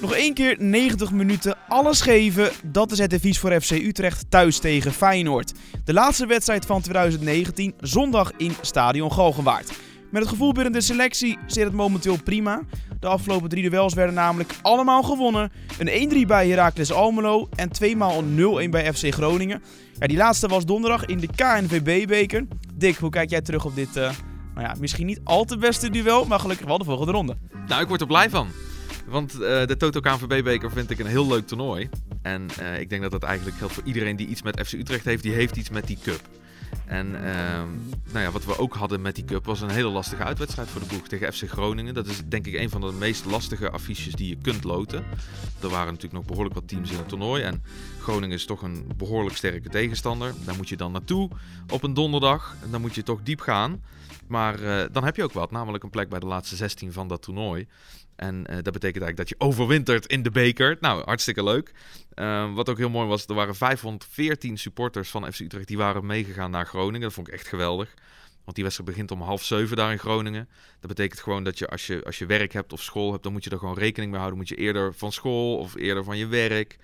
Nog één keer 90 minuten alles geven. Dat is het advies voor FC Utrecht thuis tegen Feyenoord. De laatste wedstrijd van 2019, zondag in Stadion Galgenwaard. Met het gevoel binnen de selectie zit het momenteel prima. De afgelopen drie duels werden namelijk allemaal gewonnen. Een 1-3 bij Heracles Almelo en tweemaal een 0-1 bij FC Groningen. Ja, die laatste was donderdag in de KNVB-beker. Dick, hoe kijk jij terug op dit, uh, nou ja, misschien niet al te beste duel, maar gelukkig wel de volgende ronde? Nou, ik word er blij van. Want uh, de Toto KNVB-beker vind ik een heel leuk toernooi. En uh, ik denk dat dat eigenlijk geldt voor iedereen die iets met FC Utrecht heeft. Die heeft iets met die cup. En uh, nou ja, wat we ook hadden met die cup was een hele lastige uitwedstrijd voor de boeg tegen FC Groningen. Dat is denk ik een van de meest lastige affiches die je kunt loten. Er waren natuurlijk nog behoorlijk wat teams in het toernooi. En Groningen is toch een behoorlijk sterke tegenstander. Daar moet je dan naartoe op een donderdag. En dan moet je toch diep gaan. Maar uh, dan heb je ook wat, namelijk een plek bij de laatste 16 van dat toernooi. En uh, dat betekent eigenlijk dat je overwintert in de beker. Nou, hartstikke leuk. Uh, wat ook heel mooi was, er waren 514 supporters van FC Utrecht die waren meegegaan naar Groningen. Dat vond ik echt geweldig. Want die wedstrijd begint om half zeven daar in Groningen. Dat betekent gewoon dat je als, je als je werk hebt of school hebt, dan moet je er gewoon rekening mee houden. Moet je eerder van school of eerder van je werk.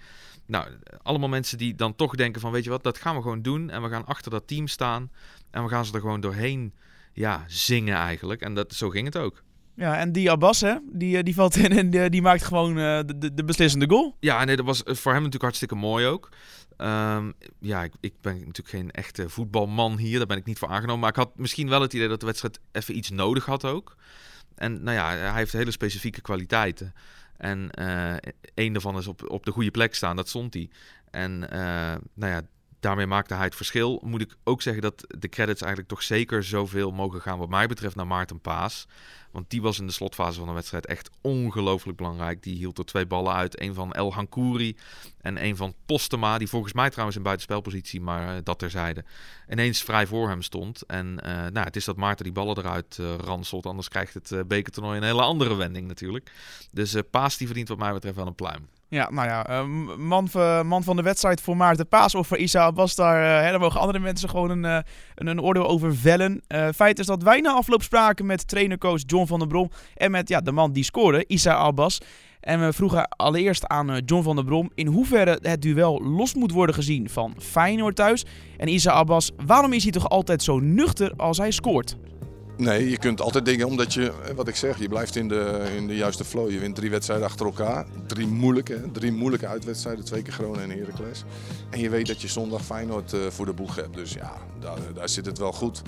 Nou, allemaal mensen die dan toch denken van, weet je wat, dat gaan we gewoon doen. En we gaan achter dat team staan. En we gaan ze er gewoon doorheen ja, zingen eigenlijk. En dat, zo ging het ook. Ja, en die Abbas, hè, die, die valt in en die, maakt gewoon uh, de, de beslissende goal. Ja, nee, dat was voor hem natuurlijk hartstikke mooi ook. Um, ja, ik, ik, ben natuurlijk geen echte voetbalman hier, daar ben ik niet voor aangenomen. Maar ik had misschien wel het idee dat de wedstrijd even iets nodig had ook. En nou ja, hij heeft hele specifieke kwaliteiten. En uh, één daarvan is op, op de goede plek staan, dat stond hij. En nou ja, daarmee maakte hij het verschil. Moet ik ook zeggen dat de credits eigenlijk toch zeker zoveel mogen gaan wat mij betreft naar Maarten Paas. Want die was in de slotfase van de wedstrijd echt ongelooflijk belangrijk. Die hield er twee ballen uit. Een van El Hankouri en een van Postema. Die volgens mij trouwens in buitenspelpositie, maar uh, dat terzijde. Ineens vrij voor hem stond. En uh, nou, het is dat Maarten die ballen eruit uh, ranselt. Anders krijgt het uh, bekertoernooi een hele andere wending natuurlijk. Dus Paas die verdient wat mij betreft wel een pluim. Ja, nou ja, uh, man, man, van de wedstrijd voor Maarten Paas of voor Isa Abbas, daar, uh, hè, mogen andere mensen gewoon een, uh, een, een, oordeel over vellen. feit is dat wij na afloop spraken met trainercoach John van der Brom en met ja, de man die scoorde, Isa Abbas. En we vroegen allereerst aan John van der Brom in hoeverre het duel los moet worden gezien van Feyenoord thuis. En Isa Abbas, waarom is hij toch altijd zo nuchter als hij scoort? Nee, je kunt altijd dingen, omdat je, wat ik zeg, je blijft in de, in de juiste flow. Je wint drie wedstrijden achter elkaar. Drie moeilijke, drie moeilijke uitwedstrijden, twee keer Groningen en Heracles. En je weet dat je zondag Feyenoord uh, voor de boeg hebt. Dus ja, daar, daar zit het wel goed.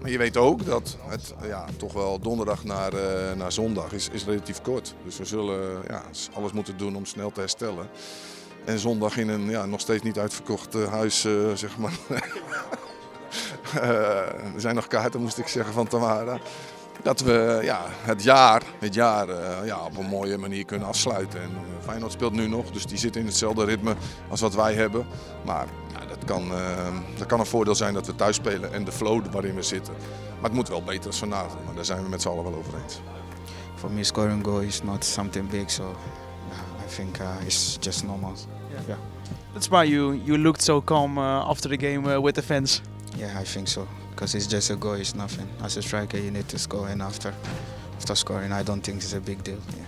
Maar je weet ook dat het ja, toch wel donderdag naar, uh, naar zondag is, is relatief kort. Dus we zullen ja, alles moeten doen om snel te herstellen. En zondag in een ja, nog steeds niet uitverkocht huis, zeg maar. uh, er zijn nog kaarten, moest ik zeggen, van Tamara. Dat we ja, het jaar, het jaar uh, ja, op een mooie manier kunnen afsluiten. En uh, Feyenoord speelt nu nog, dus die zit in hetzelfde ritme als wat wij hebben. Maar ja, dat, kan, dat kan een voordeel zijn dat we thuis spelen en de flow waarin we zitten. Maar het moet wel beter dan vanavond, maar daar zijn we met z'n allen wel over eens. For me, scoring goal is not something big, so I think it's just normal. Yeah. yeah. That's why you, you looked so calm after the game with the fans. Yeah, I think so. Because it's just a goal, it's nothing. As a striker, you need to score, and after, after scoring, I don't think it's a big deal. Yeah.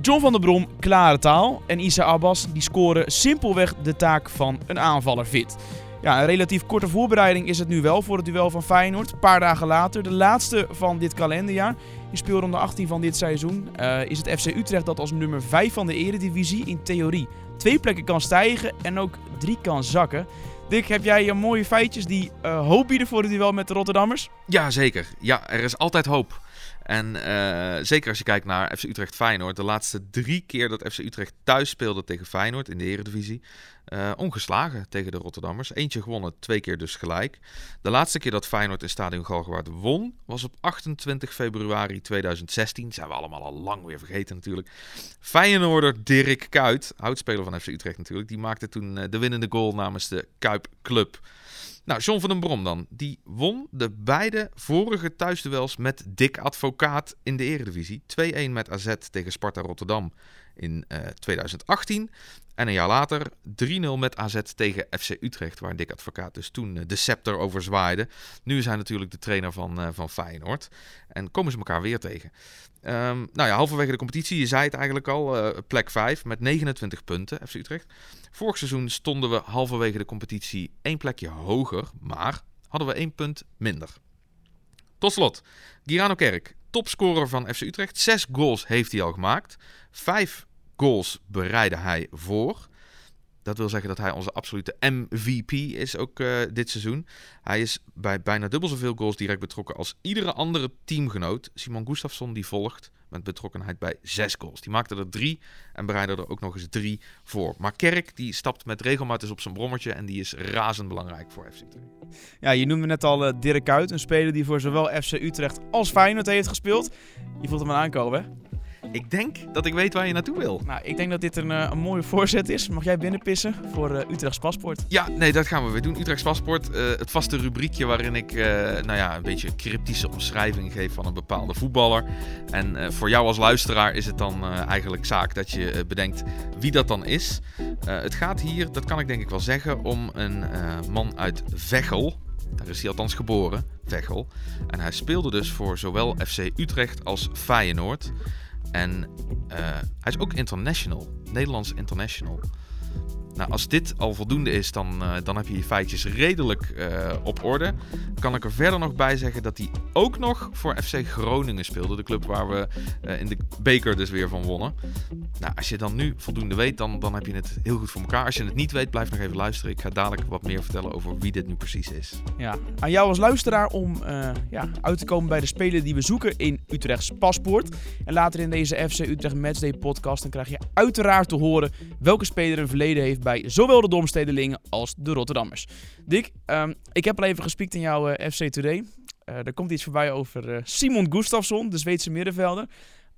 John van der Brom, klare taal. En Isa Abbas, die scoren simpelweg de taak van een aanvaller fit. Ja, een relatief korte voorbereiding is het nu wel voor het duel van Feyenoord. Een paar dagen later, de laatste van dit kalenderjaar. In speelronde 18 van dit seizoen uh, is het FC Utrecht dat als nummer 5 van de eredivisie in theorie twee plekken kan stijgen en ook drie kan zakken. Dick, heb jij uh, mooie feitjes die uh, hoop bieden voor het duel met de Rotterdammers? Ja, zeker. Ja, er is altijd hoop. En uh, zeker als je kijkt naar FC Utrecht Feyenoord. De laatste drie keer dat FC Utrecht thuis speelde tegen Feyenoord in de Eredivisie. Uh, ongeslagen tegen de Rotterdammers. Eentje gewonnen, twee keer dus gelijk. De laatste keer dat Feyenoord in Stadion Galgenwaard won was op 28 februari 2016. Zijn we allemaal al lang weer vergeten natuurlijk. Feyenoorder Dirk Kuyt, oudspeler van FC Utrecht natuurlijk. Die maakte toen uh, de winnende goal namens de Kuip Club. Nou, John van den Brom dan. Die won de beide vorige thuisduels met Dick Advocaat in de Eredivisie. 2-1 met AZ tegen Sparta Rotterdam in 2018. En een jaar later 3-0 met AZ tegen FC Utrecht, waar Dick Advocaat dus toen de scepter over zwaaide. Nu is hij natuurlijk de trainer van, van Feyenoord. En komen ze elkaar weer tegen. Um, nou ja, halverwege de competitie, je zei het eigenlijk al, uh, plek 5 met 29 punten, FC Utrecht. Vorig seizoen stonden we halverwege de competitie één plekje hoger, maar hadden we één punt minder. Tot slot, Girano Kerk, topscorer van FC Utrecht. Zes goals heeft hij al gemaakt. Vijf goals bereidde hij voor. Dat wil zeggen dat hij onze absolute MVP is ook uh, dit seizoen. Hij is bij bijna dubbel zoveel goals direct betrokken als iedere andere teamgenoot. Simon Gustafsson die volgt met betrokkenheid bij zes goals. Die maakte er drie en bereidde er ook nog eens drie voor. Maar Kerk die stapt met regelmaat eens op zijn brommertje en die is razend belangrijk voor FC Utrecht. Ja, je noemde net al uh, Dirk Kuyt, een speler die voor zowel FC Utrecht als Feyenoord heeft gespeeld. Je voelt hem aan aankomen, hè? Ik denk dat ik weet waar je naartoe wil. Nou, ik denk dat dit een, eh, een mooie voorzet is. Mag jij binnenpissen voor uh, Utrechts Paspoort? Ja, nee, dat gaan we weer doen. Utrechts Paspoort, uh, het vaste rubriekje waarin ik nou ja, een beetje een cryptische omschrijving geef van een bepaalde voetballer. En voor jou als luisteraar is het dan eigenlijk zaak dat je bedenkt wie dat dan is. het gaat hier, dat kan ik denk ik wel zeggen, om een man uit Veghel. Daar is hij althans geboren, Veghel. En hij speelde dus voor zowel FC Utrecht als Feyenoord. En uh, hij is ook international, Nederlands international. Nou, als dit al voldoende is, dan, uh, dan heb je je feitjes redelijk uh, op orde. Kan ik er verder nog bij zeggen dat hij ook nog voor FC Groningen speelde. De club waar we uh, in de beker dus weer van wonnen. Nou, als je dan nu voldoende weet, dan, dan heb je het heel goed voor elkaar. Als je het niet weet, blijf nog even luisteren. Ik ga dadelijk wat meer vertellen over wie dit nu precies is. Ja, aan jou als luisteraar om ja, uit te komen bij de speler die we zoeken in Utrechts paspoort. En later in deze FC Utrecht Matchday podcast, dan krijg je uiteraard te horen welke speler een verleden heeft bij zowel de Domstedelingen als de Rotterdammers. Dick, um, ik heb al even gespiekt in jouw uh, FC Today. Uh, er komt iets voorbij over uh, Simon Gustafsson, de Zweedse middenvelder.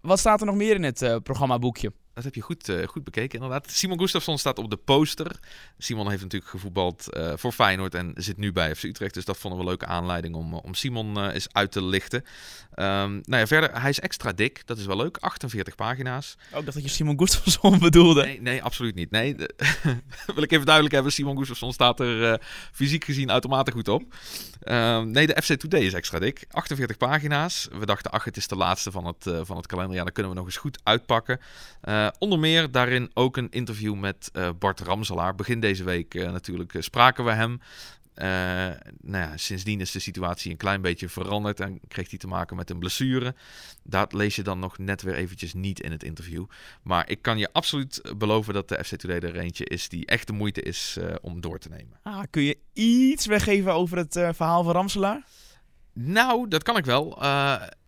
Wat staat er nog meer in het programmaboekje? Dat heb je goed, uh, goed bekeken, inderdaad. Simon Gustafsson staat op de poster. Simon heeft natuurlijk gevoetbald uh, voor Feyenoord en zit nu bij FC Utrecht. Dus dat vonden we een leuke aanleiding om, om Simon uh, eens uit te lichten. Um, nou ja, verder, hij is extra dik. Dat is wel leuk. 48 pagina's. Oh, ik dacht dat je Simon Gustafsson bedoelde. Nee, nee absoluut niet. Nee, wil ik even duidelijk hebben. Simon Gustafsson staat er fysiek gezien automatisch goed op. Um, nee, de FC Today is extra dik. 48 pagina's. We dachten, ach, het is de laatste van het, van het kalenderjaar. Dan kunnen we nog eens goed uitpakken. Uh, onder meer daarin ook een interview met uh, Bart Ramselaar. Begin deze week uh, natuurlijk spraken we hem. nou ja, sindsdien is de situatie een klein beetje veranderd en kreeg hij te maken met een blessure. Dat lees je dan nog net weer eventjes niet in het interview. Maar ik kan je absoluut beloven dat de FC Today er eentje is die echt de moeite is om door te nemen. Ah, kun je iets weggeven over het verhaal van Ramselaar? Nou, dat kan ik wel.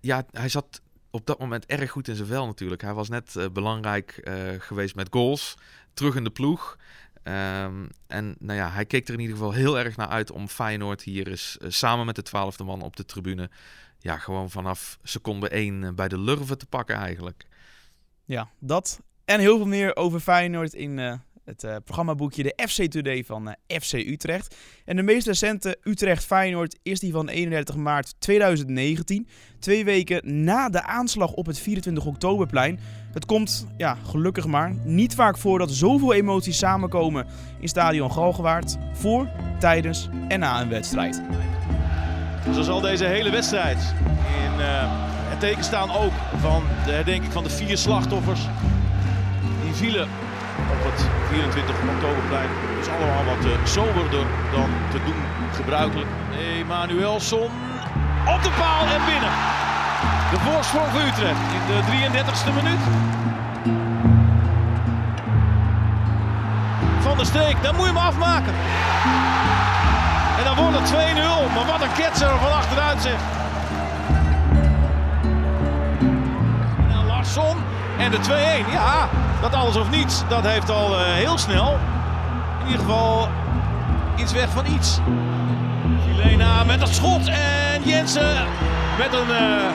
ja, hij zat op dat moment erg goed in zijn vel natuurlijk. Hij was net uh, belangrijk uh, geweest met goals, terug in de ploeg. Um, en nou ja, hij keek er in ieder geval heel erg naar uit om Feyenoord hier eens uh, samen met de twaalfde man op de tribune... ja, gewoon vanaf seconde één bij de lurven te pakken eigenlijk. Ja, dat en heel veel meer over Feyenoord in het uh, programmaboekje de FC Today van uh, FC Utrecht. En de meest recente Utrecht Feyenoord is die van 31 maart 2019. Twee weken na de aanslag op het 24 oktoberplein. Het komt, ja, gelukkig maar, niet vaak voor dat zoveel emoties samenkomen in stadion Galgenwaard. Voor, tijdens en na een wedstrijd. Zo zal deze hele wedstrijd in uh, het teken staan ook van de herdenking van de vier slachtoffers. Die vielen op het 24 oktoberplein. Dus allemaal wat uh, soberder dan te doen gebruikelijk. Emanuelson op de paal en binnen. De voorsprong voor Utrecht in de 33ste minuut. Van der Streek, dan moet je hem afmaken. En dan wordt het 2-0. Maar wat een ketser van achteruit. En Larsson en de 2-1. Ja, dat alles of niets, dat heeft al uh, heel snel. In ieder geval iets weg van iets. Filena met een schot en Jensen met een uh,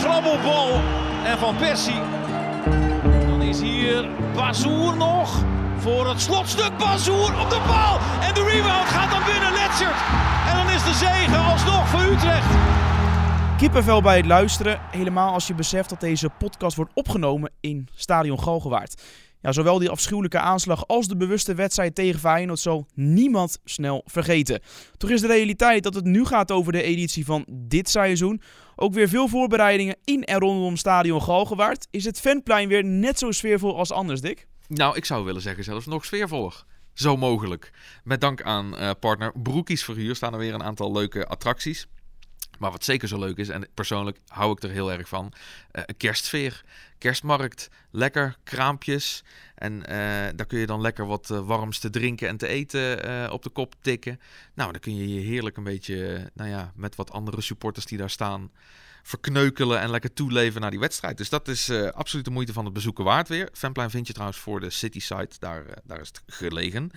grabbelbal. En Van Persie. Dan is hier Bazoer nog voor het slotstuk. Bazoer op de bal. En de rebound gaat dan binnen. Letchert. En dan is de zegen alsnog voor Utrecht. Kippenvel bij het luisteren, helemaal als je beseft dat deze podcast wordt opgenomen in Stadion Galgenwaard. Ja, zowel die afschuwelijke aanslag als de bewuste wedstrijd tegen Feyenoord zal niemand snel vergeten. Toch is de realiteit dat het nu gaat over de editie van dit seizoen. Ook weer veel voorbereidingen in en rondom Stadion Galgenwaard. Is het Fanplein weer net zo sfeervol als anders, Dick? Nou, ik zou willen zeggen zelfs nog sfeervoller. Zo mogelijk. Met dank aan uh, partner Broekies Verhuur staan er weer een aantal leuke attracties. Maar wat zeker zo leuk is, en persoonlijk hou ik er heel erg van, uh, kerstsfeer. Kerstmarkt, lekker, kraampjes. En uh, daar kun je dan lekker wat uh, warms te drinken en te eten op de kop tikken. Nou, dan kun je je heerlijk een beetje, nou ja, met wat andere supporters die daar staan, verkneukelen en lekker toeleven naar die wedstrijd. Dus dat is uh, absoluut de moeite van het bezoeken waard weer. Fanplein vind je trouwens voor de City Site, daar, uh, daar is het gelegen.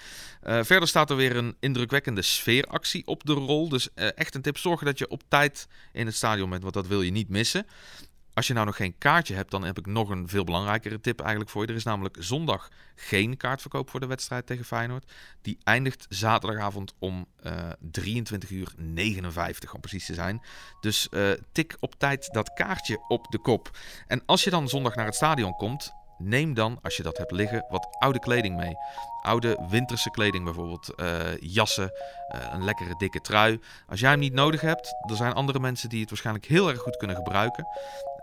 Uh, verder staat er weer een indrukwekkende sfeeractie op de rol. Dus echt een tip, zorg dat je op tijd in het stadion bent, want dat wil je niet missen. Als je nou nog geen kaartje hebt, dan heb ik nog een veel belangrijkere tip eigenlijk voor je. Er is namelijk zondag geen kaartverkoop voor de wedstrijd tegen Feyenoord. Die eindigt zaterdagavond om uh, 23 uur 59 om precies te zijn. Dus uh, tik op tijd dat kaartje op de kop. En als je dan zondag naar het stadion komt, neem dan, als je dat hebt liggen, wat oude kleding mee. Oude winterse kleding bijvoorbeeld, uh, jassen, uh, een lekkere dikke trui. Als jij hem niet nodig hebt, er zijn andere mensen die het waarschijnlijk heel erg goed kunnen gebruiken.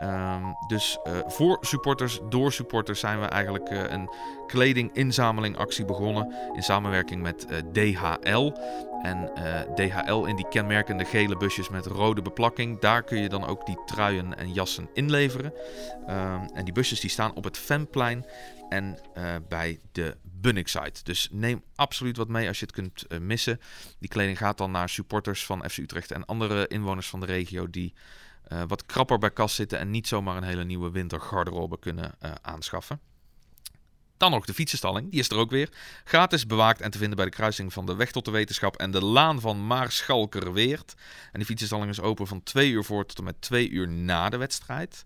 Um, dus uh, voor supporters, door supporters zijn we eigenlijk een kledinginzameling actie begonnen in samenwerking met DHL. En DHL in die kenmerkende gele busjes met rode beplakking, daar kun je dan ook die truien en jassen inleveren. Um, en die busjes die staan op het Fanplein en uh, bij de Bunnik site. Dus neem absoluut wat mee als je het kunt uh, missen. Die kleding gaat dan naar supporters van FC Utrecht en andere inwoners van de regio die uh, wat krapper bij kas zitten en niet zomaar een hele nieuwe wintergarderobe kunnen aanschaffen. Dan nog de fietsenstalling, die is er ook weer. Gratis bewaakt en te vinden bij de kruising van de Weg tot de Wetenschap en de Laan van Maarschalkerweert. En die fietsenstalling is open van 2 uur voor tot en met 2 uur na de wedstrijd.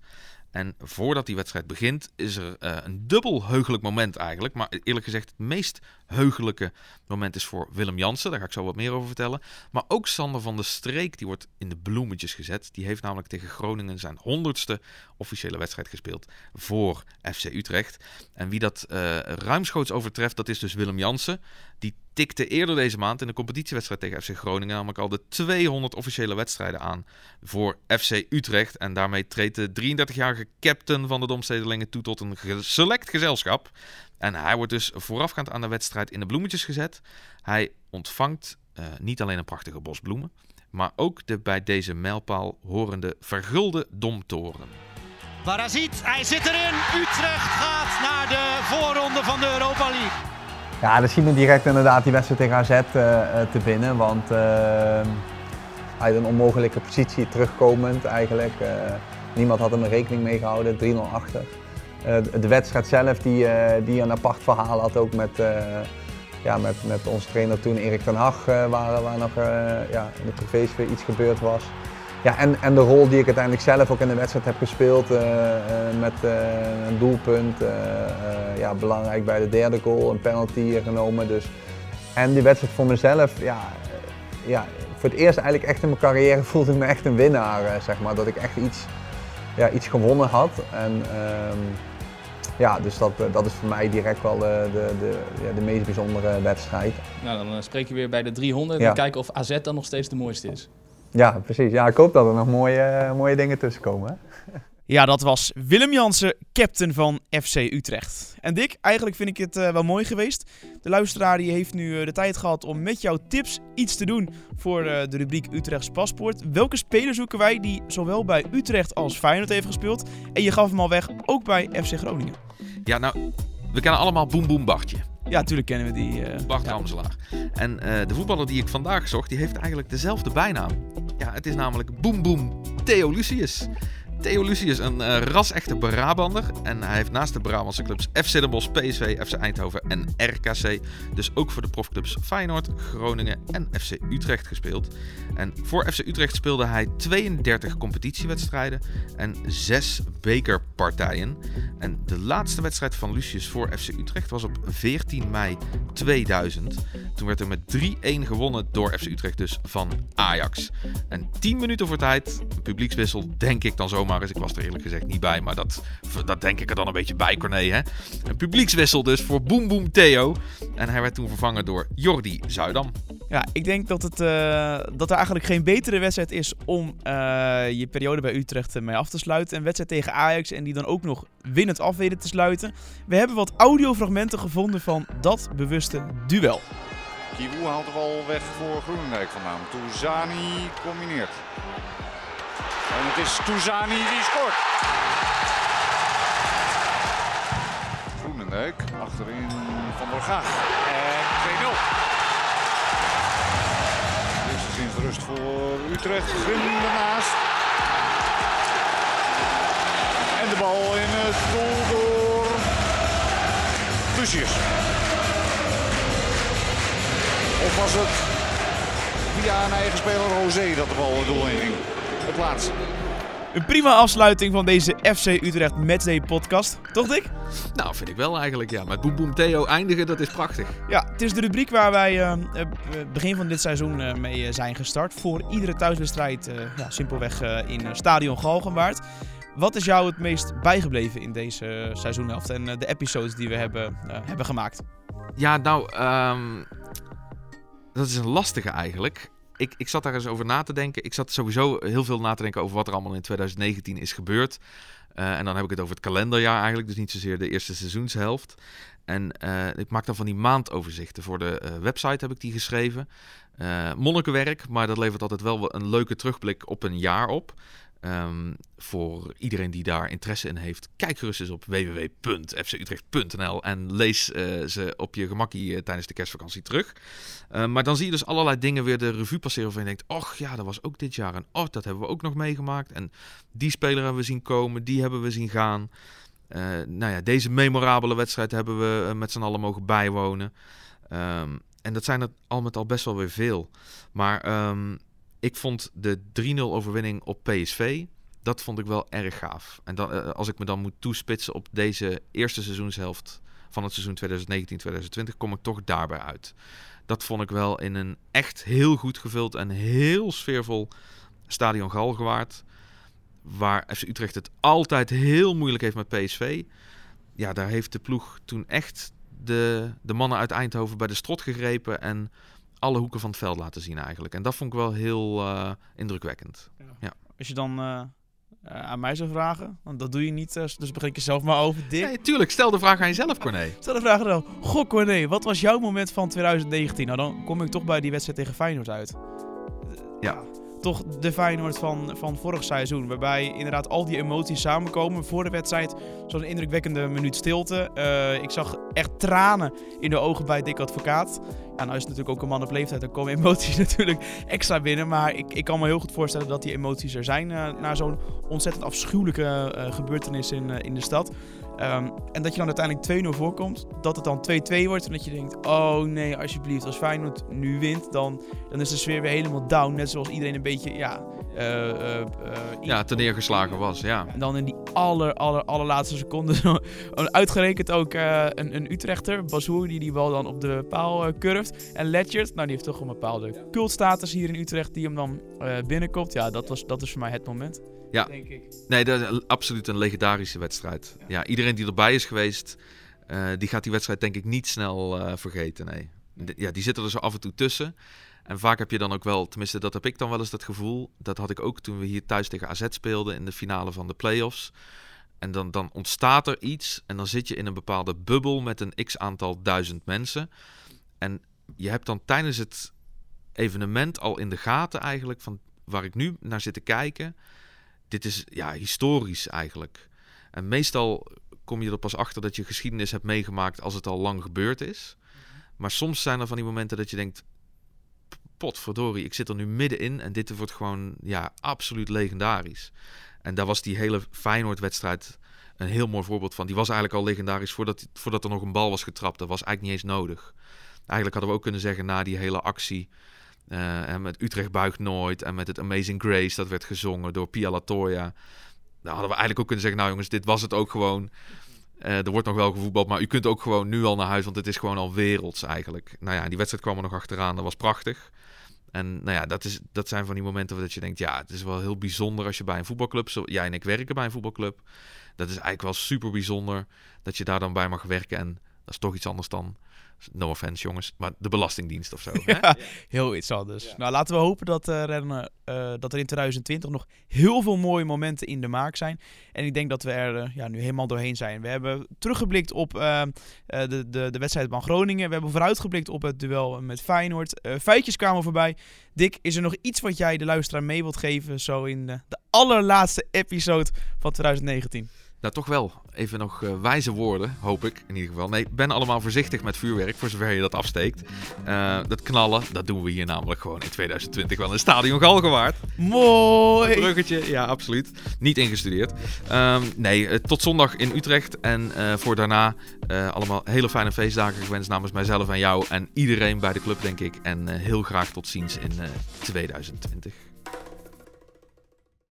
En voordat die wedstrijd begint, is er uh, een dubbel heugelijk moment eigenlijk. Maar eerlijk gezegd, het meest heugelijke moment is voor Willem Jansen. Daar ga ik zo wat meer over vertellen. Maar ook Sander van der Streek, die wordt in de bloemetjes gezet. Die heeft namelijk tegen Groningen zijn honderdste officiële wedstrijd gespeeld voor FC Utrecht. En wie dat uh, ruimschoots overtreft, dat is dus Willem Jansen. Die tikte eerder deze maand in de competitiewedstrijd tegen FC Groningen namelijk al de 200 officiële wedstrijden aan voor FC Utrecht. En daarmee treedt de 33-jarige captain van de Domstedelingen toe tot een select gezelschap. En hij wordt dus voorafgaand aan de wedstrijd in de bloemetjes gezet. Hij ontvangt uh, niet alleen een prachtige bos bloemen, maar ook de bij deze mijlpaal horende vergulde domtoren. Parazit, hij zit erin. Utrecht gaat naar de voorronde van de Europa League. Ja, dan zien we direct inderdaad die wedstrijd tegen AZ uh, te winnen. Want uh, uit een onmogelijke positie terugkomend eigenlijk. Uh, niemand had er rekening mee gehouden, 3-0 achter. de wedstrijd zelf die, die een apart verhaal had ook met, ja, met, met onze trainer toen Erik ten Hag. waar, waar nog ja, in de privésfeer iets gebeurd was. Ja, en, en de rol die ik uiteindelijk zelf ook in de wedstrijd heb gespeeld uh, uh, met uh, een doelpunt. ja, belangrijk bij de derde goal, een penalty genomen. Dus. En die wedstrijd voor mezelf, ja, ja, voor het eerst eigenlijk echt in mijn carrière voelde ik me echt een winnaar. zeg maar. Dat ik echt iets, ja, iets gewonnen had. En, ehm, ja, dus dat, dat is voor mij direct wel de, de, de, ja, de meest bijzondere wedstrijd. Nou, dan spreek je weer bij de 300 ja. en kijken of AZ dan nog steeds de mooiste is. Ja, precies. Ja, ik hoop dat er nog mooie, mooie dingen tussen komen. Ja, dat was Willem Jansen, captain van FC Utrecht. En Dick, eigenlijk vind ik het uh, wel mooi geweest. De luisteraar die heeft nu uh, de tijd gehad om met jouw tips iets te doen voor uh, de rubriek Utrechts Paspoort. Welke spelers zoeken wij die zowel bij Utrecht als Feyenoord heeft gespeeld? En je gaf hem al weg, ook bij FC Groningen. Ja, nou, we kennen allemaal Boem Boem Bartje. Ja, natuurlijk kennen we die. Uh, Bart ja. Ramselaar. En uh, de voetballer die ik vandaag zocht, die heeft eigenlijk dezelfde bijnaam. Ja, het is namelijk Boem Boem Theo Lucius. Theo Lucius, een uh, ras-echte Brabander. En hij heeft naast de Brabantse clubs FC Den Bosch, PSV, FC Eindhoven en RKC... dus ook voor de profclubs Feyenoord, Groningen en FC Utrecht gespeeld. En voor FC Utrecht speelde hij 32 competitiewedstrijden en 6 bekerpartijen. En de laatste wedstrijd van Lucius voor FC Utrecht was op 14 mei 2000. Toen werd er met 3-1 gewonnen door FC Utrecht dus van Ajax. En 10 minuten voor tijd, publiekswissel, denk ik dan zomaar eens. Ik was er eerlijk gezegd niet bij, maar dat, dat denk ik er dan een beetje bij, Corné. Hè? Een publiekswissel dus voor Boom Boom Theo. En hij werd toen vervangen door Jordi Zuidam. Ja, ik denk dat, het, uh, dat er eigenlijk geen betere wedstrijd is om uh, je periode bij Utrecht mee af te sluiten. Een wedstrijd tegen Ajax en die dan ook nog winnend af weten te sluiten. We hebben wat audiofragmenten gevonden van dat bewuste duel. Kiwu haalt de bal weg voor Groenendijk vandaan. Touzani combineert. En het is Touzani die scoort. Groenendijk achterin van der Gaag. En 2-0. Eerste sinds rust voor Utrecht. Grim ernaast. En de bal in het doel door Lucius. Of was het via een eigen speler Rosé dat de bal het doel in ging? Het laatste. Een prima afsluiting van deze FC Utrecht Matchday podcast. Toch Dick? Nou, vind ik wel eigenlijk, ja. Met Boem Boem Theo eindigen, dat is prachtig. Ja, het is de rubriek waar wij uh, begin van dit seizoen uh, mee zijn gestart. Voor iedere thuiswedstrijd, ja, simpelweg in Stadion Galgenwaard. Wat is jou het meest bijgebleven in deze seizoenhelft en de episodes die we hebben, hebben gemaakt? Ja, nou, um, dat is een lastige eigenlijk. Ik, ik zat daar eens over na te denken. Ik zat sowieso heel veel na te denken over wat er allemaal in 2019 is gebeurd. Uh, en dan heb ik het over het kalenderjaar eigenlijk, dus niet zozeer de eerste seizoenshelft. En uh, ik maak dan van die maandoverzichten. Voor de uh, website heb ik die geschreven. monnikenwerk, maar dat levert altijd wel een leuke terugblik op een jaar op. Um, voor iedereen die daar interesse in heeft, kijk gerust eens op www.fcutrecht.nl en lees uh, ze op je gemakkie uh, tijdens de kerstvakantie terug. Uh, maar dan zie je dus allerlei dingen weer de revue passeren waarvan je denkt, och ja, dat was ook dit jaar en oh, dat hebben we ook nog meegemaakt. En die speler hebben we zien komen, die hebben we zien gaan. nou ja, deze memorabele wedstrijd hebben we met z'n allen mogen bijwonen. Um, en dat zijn er al met al best wel weer veel. Maar... ik vond de 3-0 overwinning op PSV, dat vond ik wel erg gaaf. En dan, eh, als ik me dan moet toespitsen op deze eerste seizoenshelft van het seizoen 2019-2020, kom ik toch daarbij uit. Dat vond ik wel in een echt heel goed gevuld en heel sfeervol stadion Galgenwaard. Waar FC Utrecht het altijd heel moeilijk heeft met PSV. Ja, daar heeft de ploeg toen echt de, de mannen uit Eindhoven bij de strot gegrepen. En alle hoeken van het veld laten zien eigenlijk. En dat vond ik wel heel uh, indrukwekkend. Ja. ja. Als je dan uh, aan mij zou vragen, want dat doe je niet, dus begin ik jezelf maar over. Dick. Nee, tuurlijk. Stel de vraag aan jezelf, Corné. Stel de vraag dan. Goh, Corné, wat was jouw moment van 2019? Nou, dan kom ik toch bij die wedstrijd tegen Feyenoord uit. Ja toch de Feyenoord van, van vorig seizoen. Waarbij inderdaad al die emoties samenkomen. Voor de wedstrijd zo'n indrukwekkende minuut stilte. Uh, ik zag echt tranen in de ogen bij Dick Advocaat. Ja, nou is het natuurlijk ook een man op leeftijd. Dan komen emoties natuurlijk extra binnen. Maar ik, ik kan me heel goed voorstellen dat die emoties er zijn. Uh, na zo'n ontzettend afschuwelijke uh, gebeurtenis in, in de stad. Um, en dat je dan uiteindelijk 2-0 voorkomt, dat het dan 2-2 wordt en dat je denkt, oh nee, alsjeblieft, als Feyenoord nu wint, dan, dan is de sfeer weer helemaal down. Net zoals iedereen een beetje, ja... Uh, uh, ja, neergeslagen was, ja. En dan in die aller, aller, allerlaatste seconde, uitgerekend ook een, een Utrechter, Bazoer, die die bal dan op de paal curft. En Ledgert, nou die heeft toch een bepaalde cultstatus hier in Utrecht, die hem dan binnenkomt. Ja, dat, was, dat is voor mij het moment. Ja, denk ik. Nee, dat is absoluut een legendarische wedstrijd. Ja, iedereen die erbij is geweest, uh, die gaat die wedstrijd denk ik niet snel uh, vergeten. Nee. Ja, die zitten er zo af en toe tussen. En vaak heb je dan ook wel, tenminste dat heb ik dan wel eens dat gevoel. Dat had ik ook toen we hier thuis tegen AZ speelden in de finale van de play-offs. En dan, dan ontstaat er iets en dan zit je in een bepaalde bubbel met een x aantal duizend mensen. En je hebt dan tijdens het evenement al in de gaten eigenlijk van waar ik nu naar zit te kijken dit is ja, historisch eigenlijk. En meestal kom je er pas achter dat je geschiedenis hebt meegemaakt als het al lang gebeurd is. Maar soms zijn er van die momenten dat je denkt: potverdorie, ik zit er nu middenin en dit wordt gewoon ja, absoluut legendarisch. En daar was die hele Feyenoord-wedstrijd een heel mooi voorbeeld van. Die was eigenlijk al legendarisch voordat, voordat er nog een bal was getrapt. Dat was eigenlijk niet eens nodig. Eigenlijk hadden we ook kunnen zeggen na die hele actie uh, en met Utrecht buigt nooit. En met het Amazing Grace, dat werd gezongen door Pia Latoya. Dan hadden we eigenlijk ook kunnen zeggen, nou jongens, dit was het ook gewoon. er wordt nog wel gevoetbald, maar u kunt ook gewoon nu al naar huis, want het is gewoon al werelds eigenlijk. Nou ja, die wedstrijd kwam er nog achteraan, dat was prachtig. En nou ja, dat, is, dat zijn van die momenten dat je denkt, ja, het is wel heel bijzonder als je bij een voetbalclub, zo, jij en ik werken bij een voetbalclub. Dat is eigenlijk wel super bijzonder dat je daar dan bij mag werken. En dat is toch iets anders dan No offense, jongens. Maar de Belastingdienst of zo. ja, heel iets anders. Nou, laten we hopen dat, uh, rennen, uh, dat er in 2020 nog heel veel mooie momenten in de maak zijn. En ik denk dat we er uh, ja, nu helemaal doorheen zijn. We hebben teruggeblikt op de, de, de wedstrijd van Groningen. We hebben vooruitgeblikt op het duel met Feyenoord. feitjes kwamen voorbij. Dick, is er nog iets wat jij de luisteraar mee wilt geven zo in de allerlaatste episode van 2019? Nou, toch wel even nog uh, wijze woorden, hoop ik in ieder geval. Nee, ben allemaal voorzichtig met vuurwerk, voor zover je dat afsteekt. Uh, dat knallen, dat doen we hier namelijk gewoon in 2020 wel in Stadion Galgenwaard. Mooi! Een bruggetje, ja, absoluut. Niet ingestudeerd. Um, nee, uh, tot zondag in Utrecht. En voor daarna allemaal hele fijne feestdagen gewenst namens mijzelf en jou. En iedereen bij de club, denk ik. En heel graag tot ziens in 2020.